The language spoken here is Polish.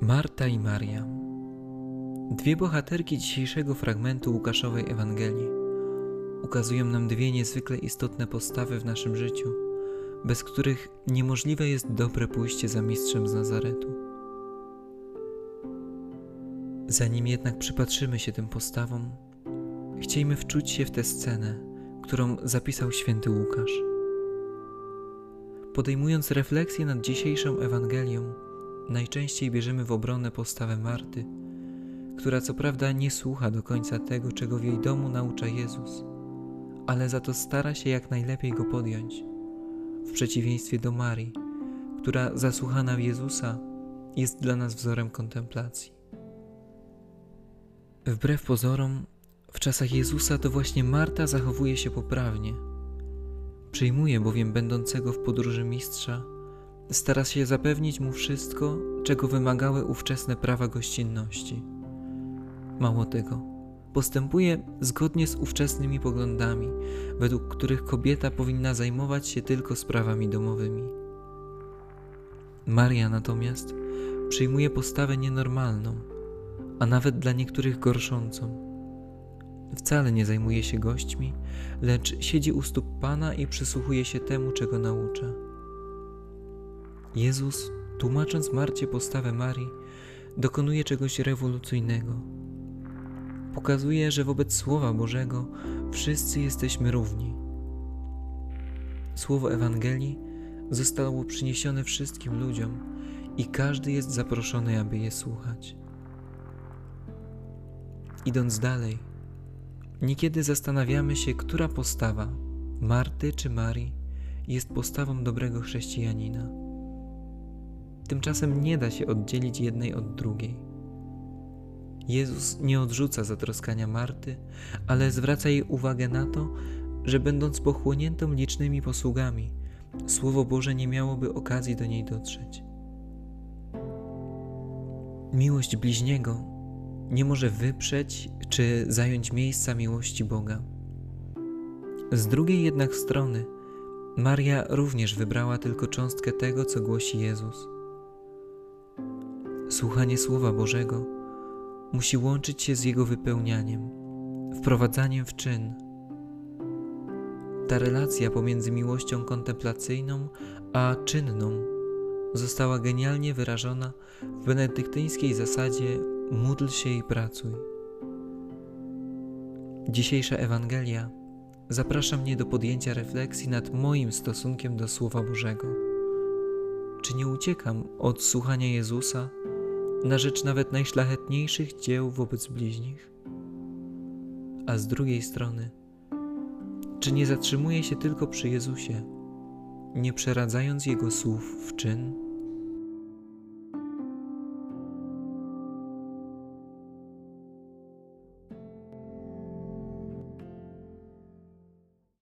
Marta i Maria. Dwie bohaterki dzisiejszego fragmentu Łukaszowej Ewangelii ukazują nam dwie niezwykle istotne postawy w naszym życiu, bez których niemożliwe jest dobre pójście za mistrzem z Nazaretu. Zanim jednak przypatrzymy się tym postawom, chciejmy wczuć się w tę scenę, którą zapisał święty Łukasz. Podejmując refleksję nad dzisiejszą Ewangelią, najczęściej bierzemy w obronę postawę Marty, która co prawda nie słucha do końca tego, czego w jej domu naucza Jezus, ale za to stara się jak najlepiej go podjąć, w przeciwieństwie do Marii, która zasłuchana w Jezusa jest dla nas wzorem kontemplacji. Wbrew pozorom, w czasach Jezusa to właśnie Marta zachowuje się poprawnie. Przyjmuje bowiem będącego w podróży mistrza stara się zapewnić mu wszystko, czego wymagały ówczesne prawa gościnności. Mało tego, postępuje zgodnie z ówczesnymi poglądami, według których kobieta powinna zajmować się tylko sprawami domowymi. Maria natomiast przyjmuje postawę nienormalną, a nawet dla niektórych gorszącą. Wcale nie zajmuje się gośćmi, lecz siedzi u stóp Pana i przysłuchuje się temu, czego naucza. Jezus, tłumacząc Marcie postawę Marii, dokonuje czegoś rewolucyjnego. Pokazuje, że wobec Słowa Bożego wszyscy jesteśmy równi. Słowo Ewangelii zostało przyniesione wszystkim ludziom i każdy jest zaproszony, aby je słuchać. Idąc dalej, niekiedy zastanawiamy się, która postawa, Marty czy Marii, jest postawą dobrego chrześcijanina. Tymczasem nie da się oddzielić jednej od drugiej. Jezus nie odrzuca zatroskania Marty, ale zwraca jej uwagę na to, że będąc pochłoniętą licznymi posługami, Słowo Boże nie miałoby okazji do niej dotrzeć. Miłość bliźniego nie może wyprzeć czy zająć miejsca miłości Boga. Z drugiej jednak strony, Maria również wybrała tylko cząstkę tego, co głosi Jezus. Słuchanie Słowa Bożego musi łączyć się z jego wypełnianiem, wprowadzaniem w czyn. Ta relacja pomiędzy miłością kontemplacyjną a czynną została genialnie wyrażona w benedyktyńskiej zasadzie módl się i pracuj. Dzisiejsza Ewangelia zaprasza mnie do podjęcia refleksji nad moim stosunkiem do Słowa Bożego. Czy nie uciekam od słuchania Jezusa? Na rzecz nawet najszlachetniejszych dzieł wobec bliźnich? A z drugiej strony, czy nie zatrzymuje się tylko przy Jezusie, nie przeradzając Jego słów w czyn?